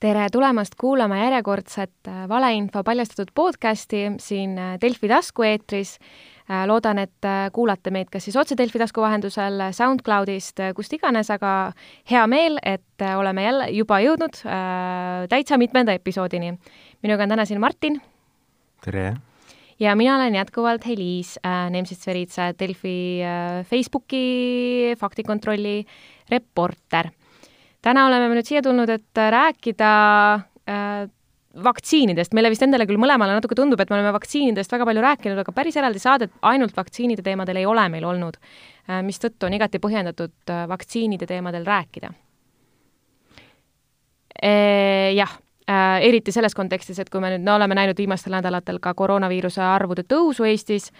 tere tulemast kuulama järjekordset äh, valeinfo paljastatud podcasti siin äh, Delfi taskueetris. Äh, loodan, et kuulate meid kas siis otse Delfi tasku vahendusel, SoundCloudist, kust iganes, aga hea meel, et oleme jälle juba jõudnud äh, täitsa mitmenda episoodini. minuga on täna siin Martin. tere! Ja mina olen jätkuvalt Heliis äh,, Nemtsits-Veritsa, Delfi äh, Facebooki faktikontrolli reporter. Täna oleme me nüüd siia tulnud, et rääkida äh, vaktsiinidest, meile vist endale küll mõlemale natuke tundub, et me oleme vaktsiinidest väga palju rääkinud, aga päris eraldi saadet ainult vaktsiinide teemadel ei ole meil olnud äh,, mistõttu on igati põhjendatud äh, vaktsiinide teemadel rääkida. Jah. äh, eriti selles kontekstis, et kui me nüüd no, oleme näinud viimastel nädalatel ka koroonaviiruse arvude tõusu Eestis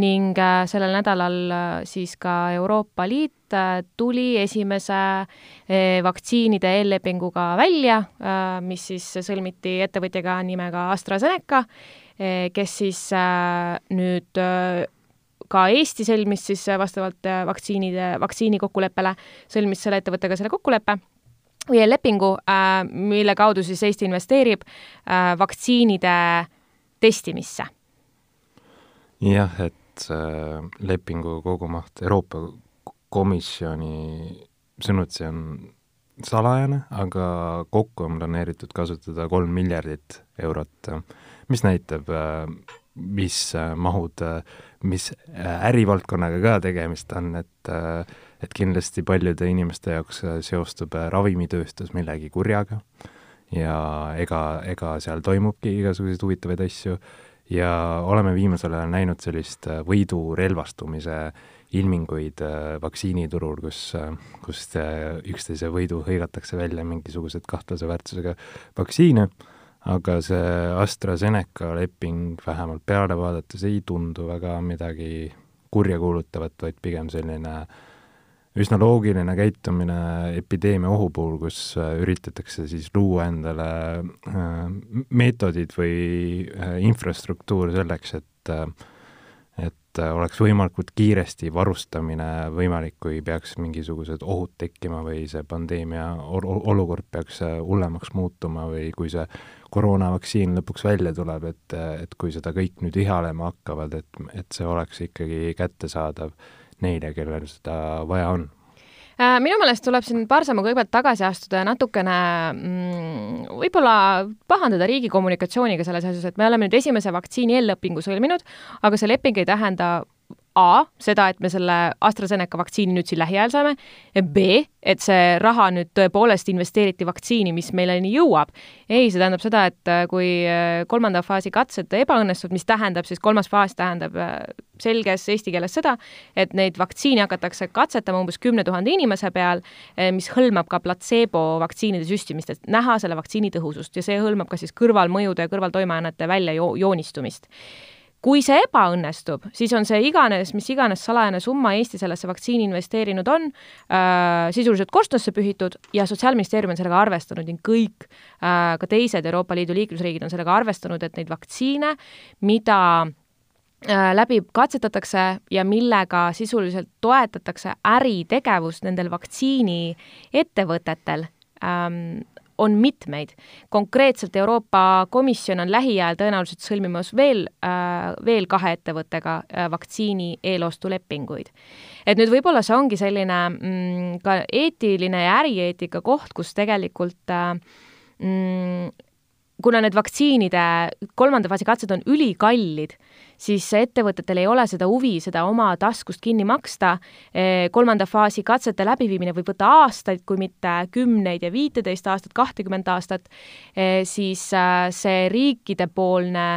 ning äh, sellel nädalal äh, siis ka Euroopa Liit äh, tuli esimese äh, vaktsiinide eellepinguga välja äh,, mis siis sõlmiti ettevõtjaga nimega AstraZeneca äh,, kes siis äh, nüüd äh, ka Eesti sõlmis siis vastavalt äh, vaktsiinide, vaktsiini kokkuleppele, sõlmis selle ettevõttega selle kokkuleppe või lepingu, äh, mille kaudu siis Eesti investeerib äh, vaktsiinide testimisse. jah, et äh, lepingu kogumaht Euroopa Komisjoni sõnul see on salajane, aga kokku on planeeritud kasutada kolm miljardit eurot, mis näitab, mis mahud, mis ärivaldkonnaga ka tegemist on, et et kindlasti paljude inimeste jaoks äh, seostub äh, ravimitööstus millegi kurjaga ja ega, ega seal toimubki igasuguseid huvitavaid asju ja oleme viimasel ajal näinud sellist äh, võidurelvastumise ilminguid vaktsiiniturul, kus, kus üksteise võidu hõigatakse välja mingisugused kahtlase väärtusega vaktsiine, aga see AstraZeneca leping vähemalt peale vaadates ei tundu väga midagi kurja kuulutavat, vaid pigem selline äh, üsna loogiline käitumine epideemia ohu puhul, kus äh, üritatakse siis luua endale äh, meetodid või äh, infrastruktuur selleks, et et oleks võimalikult kiiresti varustamine võimalik, kui peaks mingisugused ohud tekkima või see pandeemia olukord peaks hullemaks muutuma või kui see koroonavaktsiin lõpuks välja tuleb, et, et kui seda kõik nüüd ihalema hakkavad, et, et see oleks ikkagi kättesaadav neile, kellel seda vaja on. Äh, minu meelest tuleb siin paar sammu kõigepealt tagasi astuda ja natukene mm, võib-olla pahandada riigi kommunikatsiooniga selles asjas, et me oleme nüüd esimese vaktsiini eellepingu sõlminud, aga see leping ei tähenda A, seda, et me selle AstraZeneca vaktsiini nüüd siin lähiajal saame, B, et see raha nüüd tõepoolest investeeriti vaktsiini, mis meileni jõuab. ei, see tähendab seda, et äh, kui äh, kolmanda faasi katsed ebaõnnestuvad, mis tähendab siis, kolmas faas tähendab äh, selges eesti keeles seda, et neid vaktsiine hakatakse katsetama umbes kümne tuhande inimese peal, mis hõlmab ka platseebo vaktsiinide süstimist, et näha selle vaktsiini tõhusust ja see hõlmab ka siis kõrvalmõjude ja kõrvaltoimeainete väljajoonistumist kui see ebaõnnestub, siis on see iganes, mis iganes salajane summa Eesti sellesse vaktsiini investeerinud on äh,, sisuliselt korstnasse pühitud ja Sotsiaalministeerium on sellega arvestanud ning kõik äh, ka teised Euroopa Liidu liikmesriigid on sellega arvestanud, et neid vaktsiine, mida äh, läbi katsetatakse ja millega sisuliselt toetatakse äritegevust nendel vaktsiiniettevõtetel ähm,, on mitmeid. konkreetselt Euroopa Komisjon on lähiajal tõenäoliselt sõlmimas veel äh,, veel kahe ettevõttega äh, vaktsiini eelostulepinguid. et nüüd võib-olla see ongi selline mm, ka eetiline ja ärieetika koht, kus tegelikult äh, mm, kuna need vaktsiinide kolmanda faasi katsed on ülikallid, siis ettevõtetel ei ole seda huvi seda oma taskust kinni maksta. Eh, kolmanda faasi katsete läbiviimine võib võtta aastaid, kui mitte kümneid ja viiteist aastat, kahtekümmet aastat, eh, siis äh, see riikidepoolne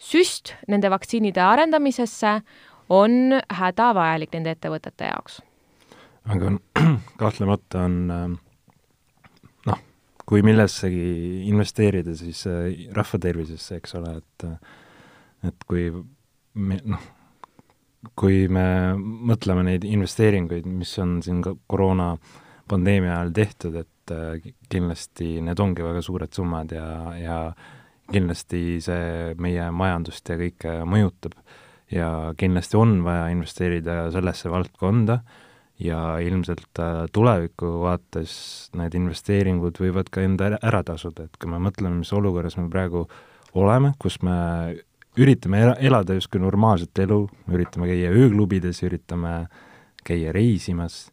süst nende vaktsiinide arendamisesse on hädavajalik nende ettevõtete jaoks. aga kahtlemata on äh, kui millessegi investeerida, siis äh, rahva tervisesse, eks ole, et et kui me, noh, kui me mõtleme neid investeeringuid, mis on siin ka koroona pandeemia ajal tehtud, et äh, kindlasti need ongi väga suured summad ja, ja kindlasti see meie majandust ja kõike mõjutab. ja kindlasti on vaja investeerida sellesse valdkonda ja ilmselt äh, tuleviku vaates need investeeringud võivad ka enda ära, tasuda, et kui me mõtleme, mis olukorras me praegu oleme, kus me üritame elada justkui normaalset elu, üritame käia ööklubides, üritame käia reisimas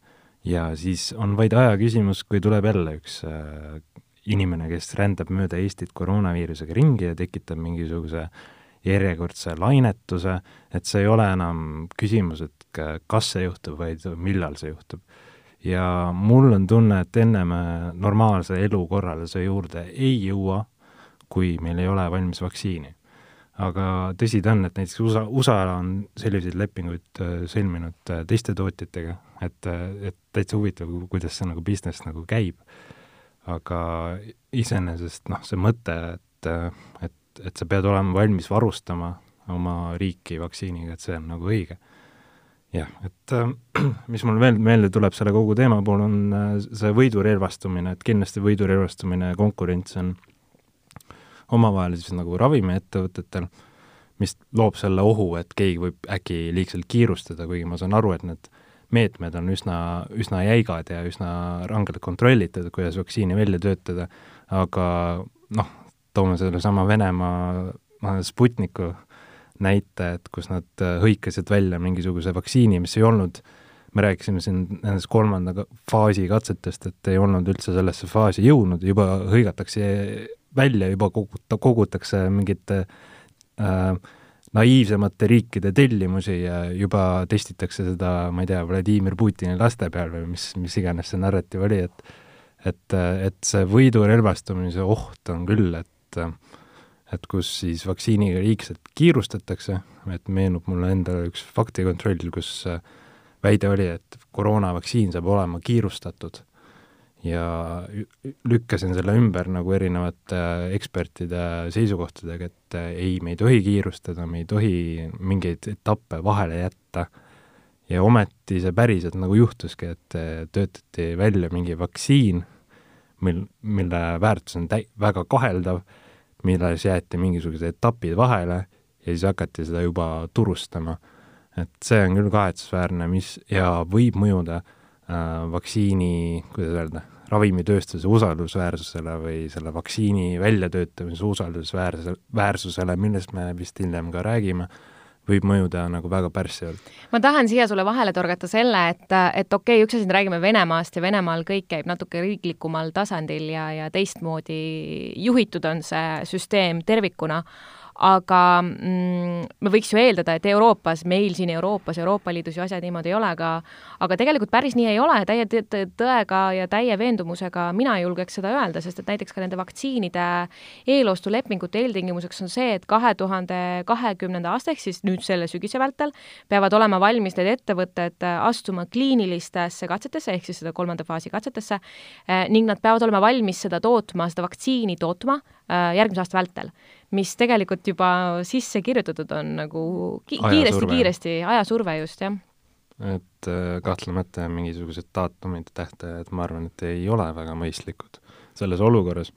ja siis on vaid aja küsimus, kui tuleb jälle üks äh, inimene, kes rändab mööda Eestit koroonaviirusega ringi ja tekitab mingisuguse järjekordse lainetuse, et see ei ole enam küsimus, et kas see juhtub, vaid millal see juhtub. ja mul on tunne, et enne me normaalse elukorralduse juurde ei jõua, kui meil ei ole valmis vaktsiini aga tõsi ta on, et näiteks USA, USA on selliseid lepinguid äh, sõlminud äh, teiste tootjatega, et, äh, et täitsa huvitav, kuidas see nagu business nagu käib. aga iseenesest noh, see mõte, et, et, et sa pead olema valmis varustama oma riiki vaktsiiniga, et see on nagu õige. jah, et mis mul veel meelde tuleb selle kogu teema puhul, on see võidurelvastumine, et kindlasti võidurelvastumine ja konkurents on omavahel siis nagu ravimiettevõtetel, mis loob selle ohu, et keegi võib äkki liigselt kiirustada, kuigi ma saan aru, et need meetmed on üsna, üsna jäigad ja üsna rangelt kontrollitud, kuidas vaktsiini välja töötada, aga noh, toome sellesama Venemaa Sputniku näite, et kus nad hõikasid välja mingisuguse vaktsiini, mis ei olnud, me rääkisime siin nendest kolmanda faasi katsetest, et ei olnud üldse sellesse faasi jõudnud, juba hõigatakse välja juba koguta, kogutakse mingite äh, naiivsemate riikide tellimusi ja juba testitakse seda, ma ei tea, Vladimir Putini laste peal või mis, mis iganes see narratiiv oli, et et, et see võidurelvastumise oht on küll, et et kus siis vaktsiiniga liigselt kiirustatakse, et meenub mulle endale üks faktikontroll, kus väide oli, et koroonavaktsiin saab olema kiirustatud ja lükkasin selle ümber nagu erinevate ekspertide seisukohtadega, et ei, me ei tohi kiirustada, me ei tohi mingeid etappe vahele jätta. ja ometi see päriselt nagu juhtuski, et töötati välja mingi vaktsiin, mil, mille väärtus on täi-, väga kaheldav, milles jäeti mingisugused etapid vahele ja siis hakati seda juba turustama. et see on küll kahetsusväärne, mis, ja võib mõjuda äh, vaktsiini, kuidas öelda, ravimitööstuse usaldusväärsusele või selle vaktsiini väljatöötamise usaldusväärse, väärsusele, millest me vist hiljem ka räägime, võib mõjuda nagu väga pärssivalt. ma tahan siia sulle vahele torgata selle, et, et okei okay,, üks asi, me räägime Venemaast ja Venemaal kõik käib natuke riiklikumal tasandil ja, ja teistmoodi juhitud on see süsteem tervikuna aga mm, me võiks ju eeldada, et Euroopas, meil siin Euroopas, Euroopa Liidus ju asjad niimoodi ei ole, aga aga tegelikult päris nii ei ole, täie tõega ja täie veendumusega mina julgeks seda öelda, sest et näiteks ka nende vaktsiinide eelostulepingute eeltingimuseks on see, et kahe tuhande kahekümnenda aasta ehk siis nüüd selle sügise vältel peavad olema valmis need ettevõtted astuma kliinilistesse katsetesse ehk siis seda kolmanda faasi katsetesse eh, ning nad peavad olema valmis seda tootma, seda vaktsiini tootma järgmise aasta vältel mis tegelikult juba sisse kirjutatud on nagu ki kiiresti-kiiresti, ajasurve just, jah. et äh, kahtlemata mingisugused daatumid, tähtajad, ma arvan, et ei ole väga mõistlikud selles olukorras.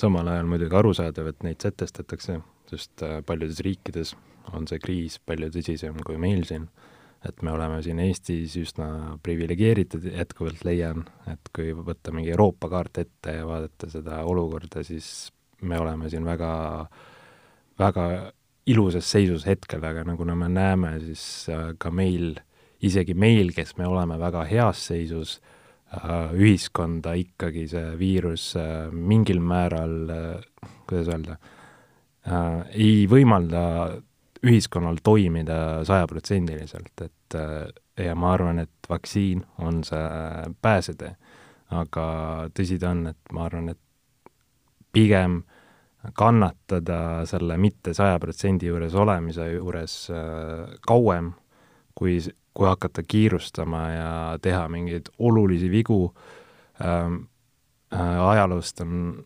samal ajal muidugi arusaadav, et neid sätestatakse, sest äh, paljudes riikides on see kriis palju tõsisem kui meil siin. et me oleme siin Eestis üsna priviligeeritud, jätkuvalt leian, et kui võtta mingi Euroopa kaart ette ja vaadata seda olukorda, siis me oleme siin väga väga ilusas seisus hetkel, aga nagu me näeme, siis äh, ka meil, isegi meil, kes me oleme väga heas seisus, äh, ühiskonda ikkagi see viirus äh, mingil määral, kuidas öelda, ei võimalda ühiskonnal toimida sajaprotsendiliselt, et ja ma arvan, et vaktsiin on see pääsetee. aga tõsi ta on, et ma arvan, et pigem kannatada selle mitte saja protsendi juures olemise juures äh, kauem, kui, kui hakata kiirustama ja teha mingeid olulisi vigu ähm,. Äh, ajaloost on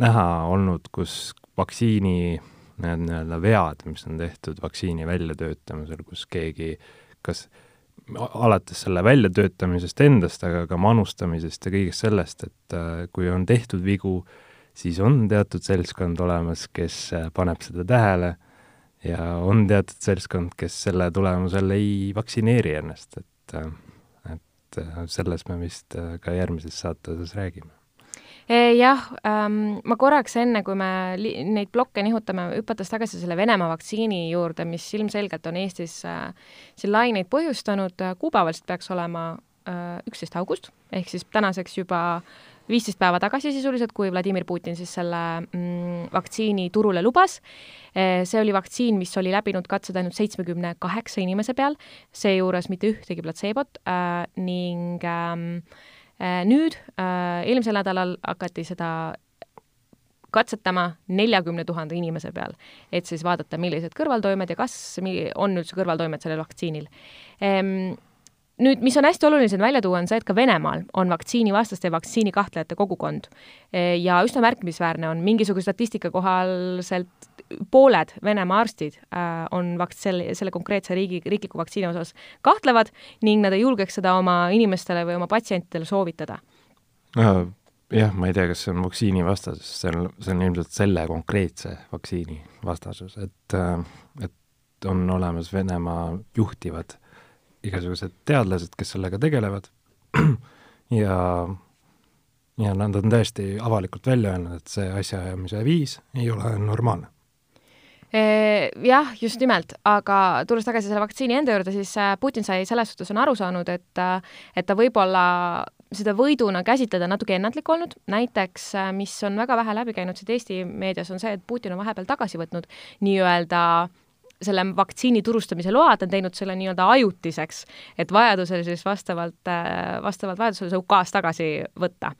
näha olnud, kus vaktsiini need nii-öelda vead, mis on tehtud vaktsiini väljatöötamisel, kus keegi kas alates selle väljatöötamisest endast, aga ka manustamisest ja kõigest sellest, et äh, kui on tehtud vigu äh,, siis on teatud seltskond olemas, kes äh, paneb seda tähele ja on teatud seltskond, kes selle tulemusel ei vaktsineeri ennast, et, äh, et et sellest me vist ka järgmises saate osas räägime jah ähm,, ma korraks enne, kui me neid plokke nihutame, hüpates tagasi selle Venemaa vaktsiini juurde, mis ilmselgelt on Eestis äh, siin laineid põhjustanud, kuupäevaliselt peaks olema üksteist äh, august, ehk siis tänaseks juba viisteist päeva tagasi sisuliselt, kui Vladimir Putin siis selle mm, vaktsiini turule lubas. Äh, see oli vaktsiin, mis oli läbinud katsed ainult seitsmekümne kaheksa inimese peal, seejuures mitte ühtegi platseebot äh, ning Äh, nüüd äh, eelmisel nädalal hakati seda katsetama neljakümne tuhande inimese peal, et siis vaadata, millised kõrvaltoimed ja kas on üldse kõrvaltoimed sellel vaktsiinil ehm, nüüd, mis on hästi oluline siin välja tuua, on see, et ka Venemaal on vaktsiinivastaste ja vaktsiinikahtlejate kogukond. Ja üsna märkimisväärne on, mingisuguse statistika kohaselt pooled Venemaa arstid äh, on vaks-, selle, selle konkreetse riigi, riikliku vaktsiini osas kahtlevad ning nad ei julgeks seda oma inimestele või oma patsientidele soovitada uh jah, ma ei tea, kas see on vaktsiini vastasus, see on, see on ilmselt selle konkreetse vaktsiini vastasus, et, äh, et on olemas Venemaa juhtivad igasugused teadlased, kes sellega tegelevad. Ja, ja nad on tõesti avalikult välja öelnud, et see asjaajamise viis ei ole normaalne. Jah, just nimelt, aga tulles tagasi selle vaktsiini enda juurde, siis äh, Putin sai selles suhtes on aru saanud, et äh, et ta võib-olla seda võiduna käsitleda natuke ennatlik olnud, näiteks äh, mis on väga vähe läbi käinud siit Eesti meedias, on see, et Putin on vahepeal tagasi võtnud nii-öelda selle vaktsiini turustamise loa, ta on teinud selle nii-öelda ajutiseks, et vajadusel siis vastavalt, äh, vastavalt vajadusele see UK-s tagasi võtta,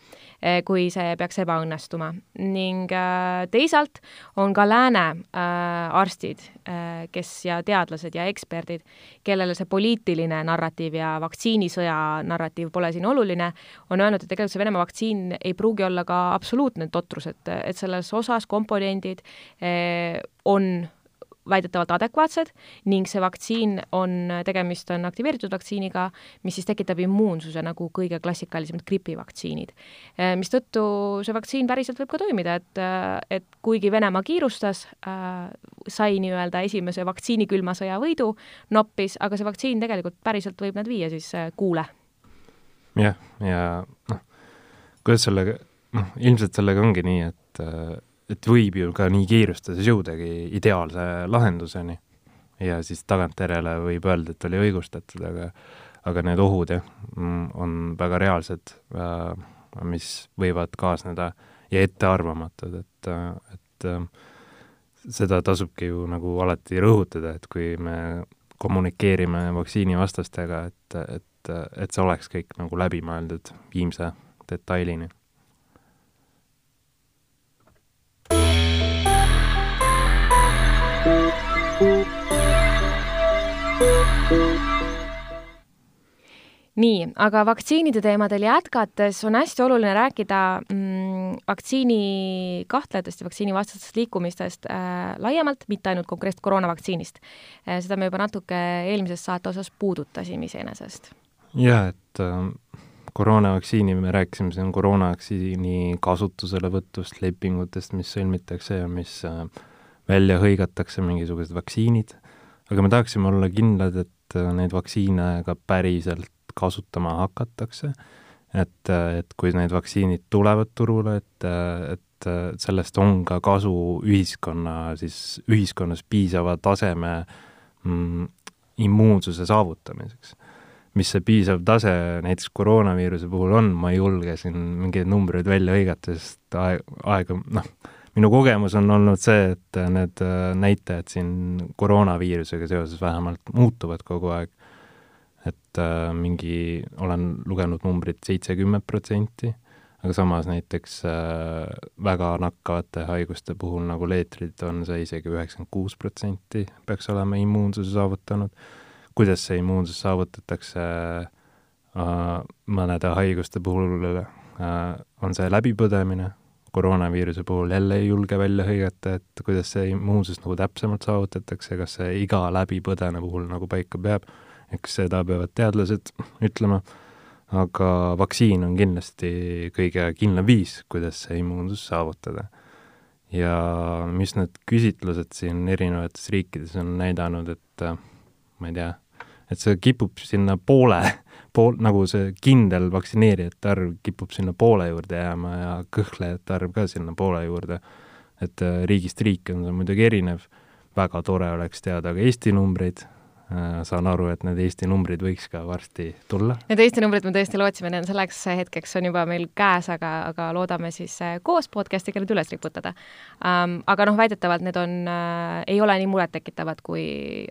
äh, kui see peaks ebaõnnestuma. ning äh, teisalt on ka lääne arstid, kes ja teadlased ja eksperdid, kellele see poliitiline narratiiv ja vaktsiinisõja narratiiv pole siin oluline, on öelnud, et tegelikult see Venemaa vaktsiin ei pruugi olla ka absoluutne totrus, et, et selles osas komponendid on väidetavalt adekvaatsed ning see vaktsiin on, tegemist on aktiveeritud vaktsiiniga, mis siis tekitab immuunsuse nagu kõige klassikalisemad gripivaktsiinid. Eh, mistõttu see vaktsiin päriselt võib ka toimida, et, et kuigi Venemaa kiirustas äh,, sai nii-öelda esimese vaktsiini külma sõja võidu, noppis, aga see vaktsiin tegelikult päriselt võib nad viia siis äh, kuule. jah, ja noh, kuidas sellega, noh, ilmselt sellega ongi nii, et äh et võib ju ka nii kiirustades jõudagi ideaalse lahenduseni. ja siis tagantjärele võib öelda, et oli õigustatud, aga aga need ohud jah, mm, on väga reaalsed, äh, mis võivad kaasneda ja ettearvamatud, et, et äh, seda tasubki ju nagu alati rõhutada, et kui me kommunikeerime vaktsiinivastastega, et, et, et see oleks kõik nagu läbimõeldud viimse detailini nii, aga vaktsiinide teemadel jätkates on hästi oluline rääkida mm, vaktsiini kahtlejatest ja vaktsiinivastastest liikumistest äh, laiemalt, mitte ainult konkreetselt koroonavaktsiinist äh,. seda me juba natuke eelmises saate osas puudutasime iseenesest. jaa, et äh, koroonavaktsiini me rääkisime, see on koroonavaktsiini kasutuselevõtust, lepingutest, mis sõlmitakse ja mis äh, välja hõigatakse, mingisugused vaktsiinid, aga me tahaksime olla kindlad, et äh, neid vaktsiine ka päriselt kasutama hakatakse, et, et kui need vaktsiinid tulevad turule, et, et sellest on ka kasu ühiskonna, siis ühiskonnas piisava taseme mm, immuunsuse saavutamiseks. mis see piisav tase näiteks koroonaviiruse puhul on, ma ei julge siin mingeid numbreid välja hõigata, sest aeg, aega, noh, minu kogemus on olnud see, et need näitajad siin koroonaviirusega seoses vähemalt muutuvad kogu aeg et äh, mingi, olen lugenud numbrit seitsekümmend protsenti, aga samas näiteks äh, väga nakkavate haiguste puhul nagu leetrid on see isegi üheksakümmend kuus protsenti peaks olema immuunsuse saavutanud. kuidas see immuunsus saavutatakse äh, mõnede haiguste puhul äh, on see läbipõdemine, koroonaviiruse puhul jälle ei julge välja hõigata, et kuidas see immuunsus nagu täpsemalt saavutatakse, kas see iga läbipõdenu puhul nagu paika peab eks seda peavad teadlased ütlema, aga vaktsiin on kindlasti kõige kindlam viis, kuidas see immuunsus saavutada. ja mis need küsitlused siin erinevates riikides on näidanud, et ma ei tea, et see kipub sinna poole pool, nagu see kindel vaktsineerijate arv kipub sinna poole juurde jääma ja kõhklejate arv ka sinna poole juurde. et äh, riigist riiki on see muidugi erinev, väga tore oleks teada ka Eesti numbreid, saan aru, et need Eesti numbrid võiks ka varsti tulla. Need Eesti numbrid me tõesti lootsime, need on selleks hetkeks on juba meil käes, aga, aga loodame siis äh, koos podcast'iga need üles riputada um,. aga noh, väidetavalt need on äh,, ei ole nii murettekitavad kui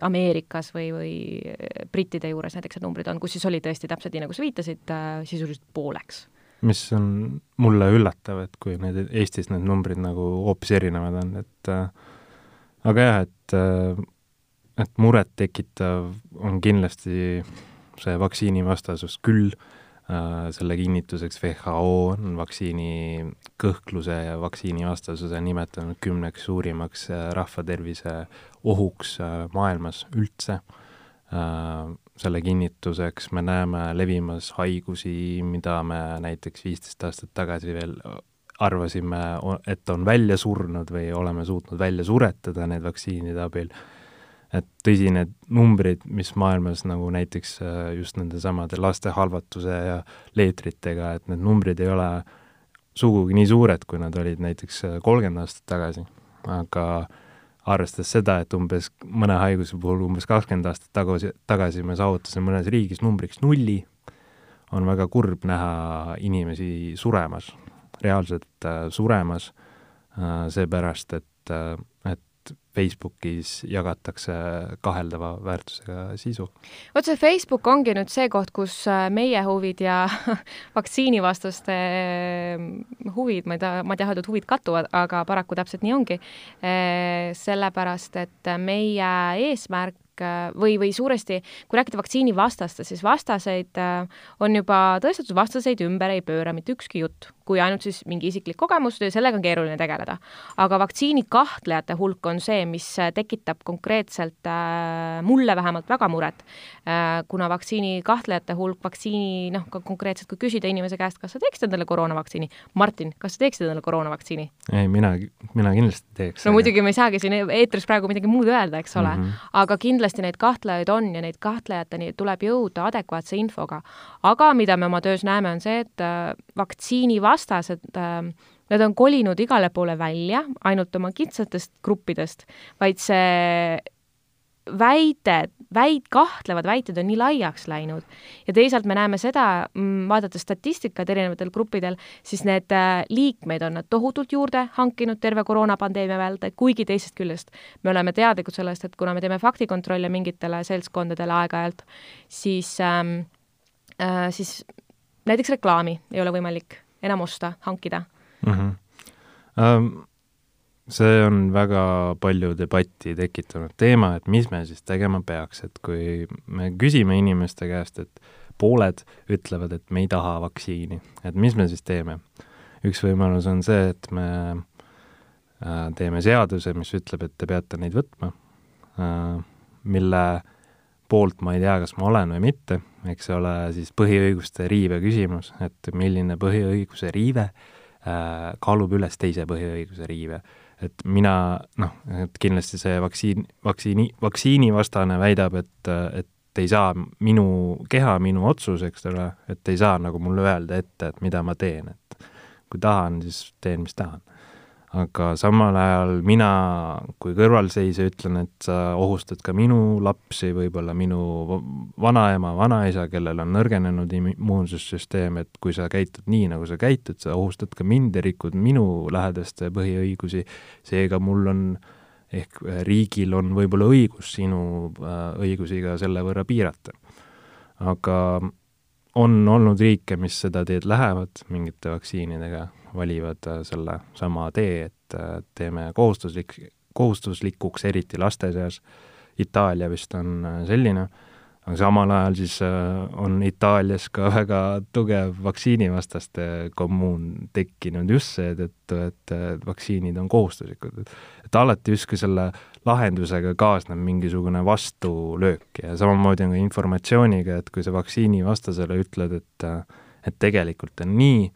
Ameerikas või, või äh, brittide juures näiteks need numbrid on, kus siis oli tõesti täpselt nii, nagu sa viitasid äh,, sisuliselt pooleks mis on mulle üllatav, et kui need Eestis need numbrid nagu hoopis erinevad on, et äh, aga jah, et äh, et murettekitav on kindlasti see vaktsiinivastasus küll, äh, selle kinnituseks WHO on vaktsiini kõhkluse ja vaktsiinivastasuse nimetanud kümneks suurimaks äh, rahvatervise ohuks äh, maailmas üldse. selle kinnituseks me näeme levimas haigusi, mida me näiteks viisteist aastat tagasi veel arvasime, et on välja surnud või oleme suutnud välja suretada need vaktsiinide abil et tõsi, need numbrid, mis maailmas nagu näiteks äh, just nendesamade laste halvatuse ja leetritega, et need numbrid ei ole sugugi nii suured, kui nad olid näiteks äh, kolmkümmend aastat tagasi. aga arvestades seda, et umbes mõne haiguse puhul umbes kakskümmend aastat tagasi, tagasi me saavutasime mõnes riigis numbriks nulli, on väga kurb näha inimesi suremas, reaalselt äh, suremas seepärast et Facebookis jagatakse kaheldava väärtusega sisu. vot see Facebook ongi nüüd see koht, kus äh, meie huvid ja vaktsiinivastaste äh, huvid, ma ei taha, ma ei taha öelda, et huvid kattuvad, aga paraku täpselt nii ongi. Äh, sellepärast, et meie eesmärk või, või suuresti, kui rääkida vaktsiinivastastest, siis vastaseid on juba tõestatud, vastaseid ümber ei pööra mitte ükski jutt kui ainult siis mingi isiklik kogemus ja sellega on keeruline tegeleda. aga vaktsiini kahtlejate hulk on see, mis tekitab konkreetselt äh, mulle vähemalt väga muret äh,, kuna vaktsiini kahtlejate hulk, vaktsiini noh, ka konkreetselt kui küsida inimese käest, kas sa teeksid endale koroonavaktsiini, Martin, kas sa teeksid endale koroonavaktsiini? ei, mina, mina kindlasti teeks. no muidugi me ei saagi siin eetris praegu midagi muud öelda, eks ole mm, -hmm. aga kindlasti neid kahtlejaid on ja neid kahtlejateni tuleb jõuda adekvaatse infoga. aga mida me oma töös näeme, on see, et äh, vaktsiini vastu vastased äh, Nad on kolinud igale poole välja ainult oma kitsatest gruppidest, vaid see väide, väid-, kahtlevad väited on nii laiaks läinud. Ja teisalt me näeme seda, mm, vaadates statistikat erinevatel gruppidel, siis need äh, liikmeid on nad tohutult juurde hankinud terve koroonapandeemia vältel, kuigi teisest küljest me oleme teadlikud sellest, et kuna me teeme faktikontrolle mingitele seltskondadele aeg-ajalt, siis ähm, äh, siis näiteks reklaami ei ole võimalik enam osta, hankida mm? -hmm. Um, see on väga palju debatti tekitanud teema, et mis me siis tegema peaks, et kui me küsime inimeste käest, et pooled ütlevad, et me ei taha vaktsiini, et mis me siis teeme? üks võimalus on see, et me äh, teeme seaduse, mis ütleb, et te peate neid võtma äh,, mille poolt ma ei tea, kas ma olen või mitte, eks ole, siis põhiõiguste riive küsimus, et milline põhiõiguse riive äh, kaalub üles teise põhiõiguse riive. et mina, noh, et kindlasti see vaktsiin, vaktsiini, vaktsiinivastane väidab, et, et ei saa minu keha, minu otsus, eks ole, et ei saa nagu mulle öelda ette, et mida ma teen, et kui tahan, siis teen, mis tahan aga samal ajal mina kui kõrvalseisja ütlen, et sa ohustad ka minu lapsi, võib-olla minu vanaema, vanaisa, kellel on nõrgenenud immuunsussüsteem, et kui sa käitud nii, nagu sa käitud, sa ohustad ka mind ja rikud minu lähedaste põhiõigusi, seega mul on ehk riigil on võib-olla õigus sinu äh, õigusi ka selle võrra piirata. aga on olnud riike, mis seda teed lähevad mingite vaktsiinidega, valivad äh, selle sama tee, et äh, teeme kohustuslik, kohustuslikuks, eriti laste seas. Itaalia vist on äh, selline, aga samal ajal siis on Itaalias ka väga tugev vaktsiinivastaste kommuun tekkinud just seetõttu, et vaktsiinid on kohustuslikud. et alati justkui selle lahendusega kaasneb mingisugune vastulöök ja samamoodi on ka informatsiooniga, et kui sa vaktsiinivastasele ütled, et et tegelikult on nii,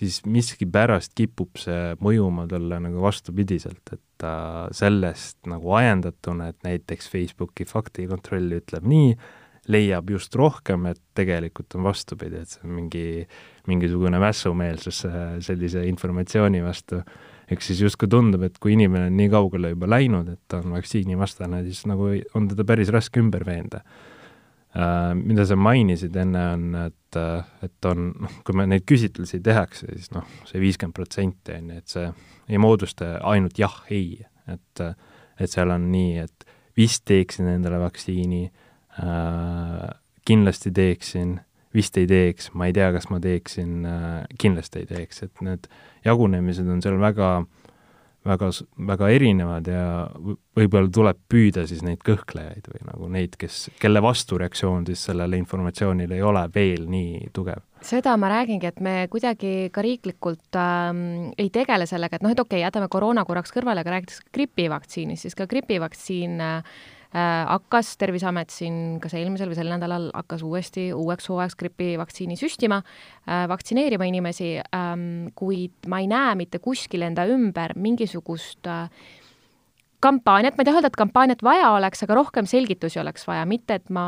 siis miskipärast kipub see mõjuma talle nagu vastupidiselt, et ta sellest nagu ajendatuna, et näiteks Facebooki faktikontroll ütleb nii, leiab just rohkem, et tegelikult on vastupidi, et see on mingi, mingisugune mässumeelsus sellise informatsiooni vastu. eks siis justkui tundub, et kui inimene on nii kaugele juba läinud, et ta on vaktsiinivastane, siis nagu on teda päris raske ümber veenda mida sa mainisid enne, on, et, et on, noh, kui me neid küsitlusi tehakse, siis noh, see viiskümmend protsenti on ju, et see ei moodusta ainult jah-ei, et et seal on nii, et vist teeksin endale vaktsiini uh,, kindlasti teeksin, vist ei teeks, ma ei tea, kas ma teeksin uh,, kindlasti ei teeks, et need jagunemised on seal väga uh, väga, väga erinevad ja võib-olla tuleb püüda siis neid kõhklejaid või nagu neid, kes, kelle vastureaktsioon siis sellele informatsioonile ei ole veel nii tugev. seda ma räägingi, et me kuidagi ka riiklikult ähm, ei tegele sellega, et noh, et okei okay,, jätame koroona korraks kõrvale, aga räägitakse gripivaktsiinist, siis ka gripivaktsiin äh, hakkas Terviseamet siin kas eelmisel või sel nädalal hakkas uuesti uueks hooajaks gripivaktsiini süstima, äh, vaktsineerima inimesi, ähm, kuid ma ei näe mitte kuskil enda ümber mingisugust äh, kampaaniat, ma ei taha öelda, et kampaaniat vaja oleks, aga rohkem selgitusi oleks vaja, mitte et ma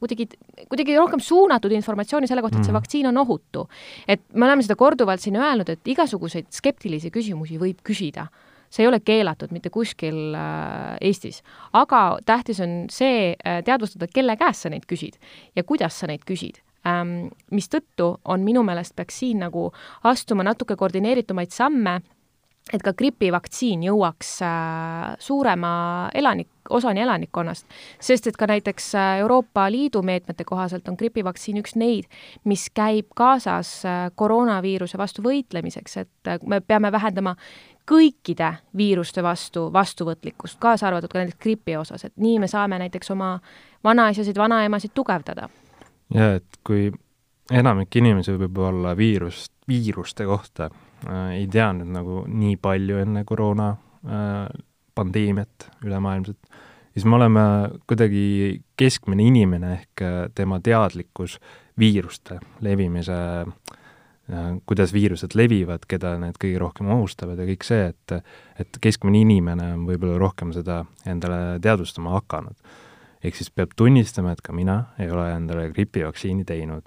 kuidagi, kuidagi rohkem suunatud informatsiooni selle kohta, et see mhm. vaktsiin on ohutu. et me oleme seda korduvalt siin öelnud, et igasuguseid skeptilisi küsimusi võib küsida see ei ole keelatud mitte kuskil äh, Eestis. aga tähtis on see äh, teadvustada, kelle käest sa neid küsid ja kuidas sa neid küsid ähm,. mistõttu on minu meelest peaks siin nagu astuma natuke koordineeritumaid samme, et ka gripivaktsiin jõuaks äh, suurema elanik, osani elanikkonnast, sest et ka näiteks Euroopa Liidu meetmete kohaselt on gripivaktsiin üks neid, mis käib kaasas koroonaviiruse vastu võitlemiseks, et me peame vähendama kõikide viiruste vastu vastuvõtlikkust, kaasa arvatud ka näiteks gripi osas, et nii me saame näiteks oma vanaisasid, vanaemasid tugevdada. ja et kui enamik inimesi võib-olla viirust, viiruste kohta äh, ei teadnud nagu nii palju enne koroona äh, pandeemiat ülemaailmset, siis me oleme kuidagi keskmine inimene ehk äh, tema teadlikkus viiruste levimise äh, kuidas viirused levivad, keda need kõige rohkem ohustavad ja kõik see, et et keskmine inimene on võib-olla rohkem seda endale teadvustama hakanud. ehk siis peab tunnistama, et ka mina ei ole endale gripivaktsiini teinud.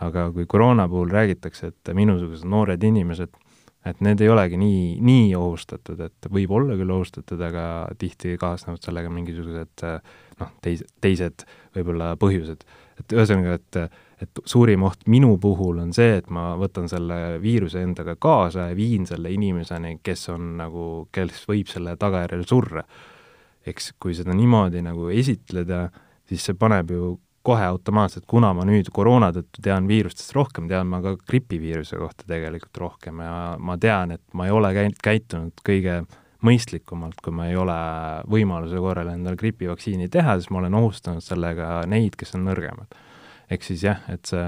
aga kui koroona puhul räägitakse, et minusugused noored inimesed, et need ei olegi nii, nii ohustatud, et võib olla küll ohustatud, aga tihti kaasnevad sellega mingisugused noh, teis-, teised võib-olla põhjused. et ühesõnaga, et et suurim oht minu puhul on see, et ma võtan selle viiruse endaga kaasa ja viin selle inimeseni, kes on nagu, kes võib selle tagajärjel surra. eks kui seda niimoodi nagu esitleda, siis see paneb ju kohe automaatselt, kuna ma nüüd koroona tõttu tean viirustest rohkem, tean ma ka gripiviiruse kohta tegelikult rohkem ja ma tean, et ma ei ole käinud, käitunud kõige mõistlikumalt, kui ma ei ole võimaluse korral endale gripivaktsiini teha, siis ma olen ohustanud sellega neid, kes on nõrgemad ehk siis jah, et see,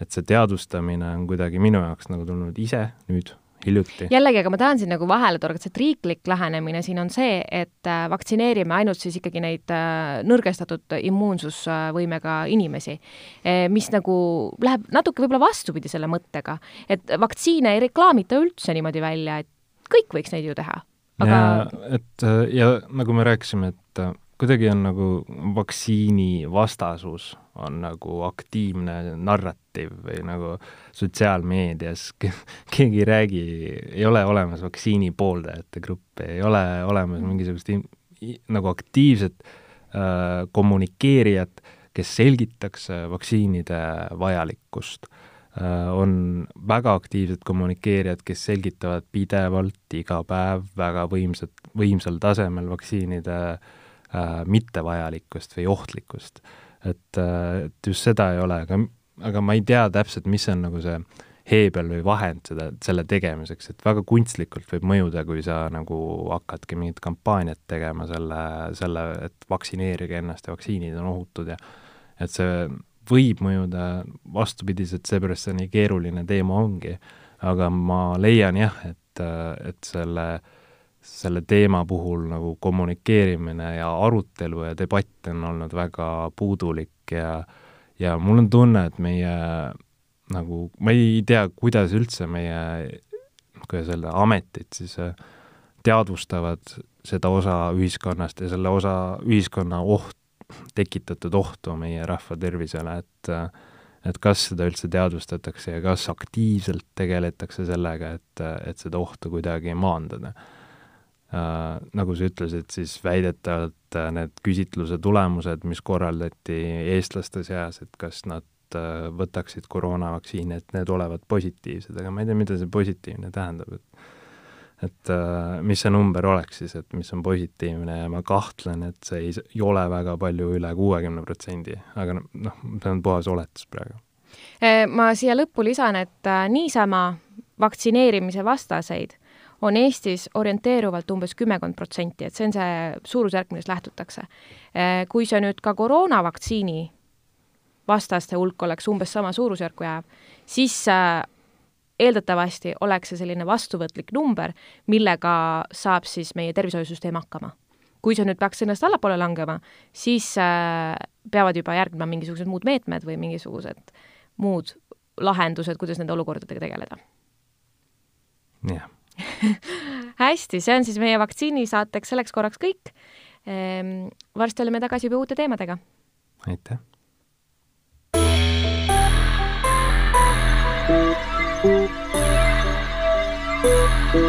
et see teadvustamine on kuidagi minu jaoks nagu tulnud ise nüüd hiljuti. jällegi, aga ma tahan siin nagu vahele torgata, et riiklik lähenemine siin on see, et äh, vaktsineerime ainult siis ikkagi neid äh, nõrgestatud immuunsusvõimega inimesi, e, mis nagu läheb natuke võib-olla vastupidi selle mõttega, et vaktsiine ei reklaamita üldse niimoodi välja, et kõik võiks neid ju teha. aga ja, et ja nagu me rääkisime, et kuidagi on nagu vaktsiini vastasus on nagu aktiivne narratiiv või nagu sotsiaalmeedias keegi ei räägi, ei ole olemas vaktsiini pooldajate gruppi, ei ole olemas mingisugust nagu aktiivset äh, kommunikeerijat, kes selgitaks äh, vaktsiinide vajalikkust äh,. on väga aktiivsed kommunikeerijad, kes selgitavad pidevalt iga päev väga võimsat, võimsal tasemel vaktsiinide äh, mittevajalikkust või ohtlikkust et, äh, et just seda ei ole, aga, aga ma ei tea täpselt, mis on nagu see heebel või vahend seda, selle tegemiseks, et väga kunstlikult võib mõjuda, kui sa nagu hakkadki mingit kampaaniat tegema selle, selle, et vaktsineerige ennast ja vaktsiinid on ohutud ja et see võib mõjuda vastupidiselt, seepärast see nii keeruline teema ongi. aga ma leian jah, et, et selle äh, selle teema puhul nagu kommunikeerimine ja arutelu ja debatt on olnud väga puudulik ja ja mul on tunne, et meie nagu, ma ei tea, kuidas üldse meie, kuidas öelda, ametid siis äh, teadvustavad seda osa ühiskonnast ja selle osa ühiskonna oht, tekitatud ohtu meie rahva tervisele, et et kas seda üldse teadvustatakse ja kas aktiivselt tegeletakse sellega, et, et seda ohtu kuidagi maandada äh,. Nagu sa ütlesid, siis väidetavalt need küsitluse tulemused, mis korraldati eestlaste seas, et kas nad võtaksid koroonavaktsiini, et need olevat positiivsed, aga ma ei tea, mida see positiivne tähendab, et et äh, mis see number oleks siis, et mis on positiivne ja ma kahtlen, et see ei, ei ole väga palju üle kuuekümne protsendi, aga noh, see on puhas oletus praegu. Äh, ma siia lõppu lisan, et äh, niisama vaktsineerimise vastaseid on Eestis orienteeruvalt umbes kümmekond protsenti, et see on see suurusjärk, millest lähtutakse. Kui see nüüd ka koroonavaktsiini vastaste hulk oleks umbes sama suurusjärku jääv, siis eeldatavasti oleks see selline vastuvõtlik number, millega saab siis meie tervishoiusüsteem hakkama. kui see nüüd peaks ennast allapoole langema, siis äh, peavad juba järgnema mingisugused muud meetmed või mingisugused muud lahendused, kuidas nende olukordadega tegeleda. jah hästi, see on siis meie vaktsiinisaateks selleks korraks kõik. Ehm, varsti oleme tagasi juba uute teemadega. aitäh!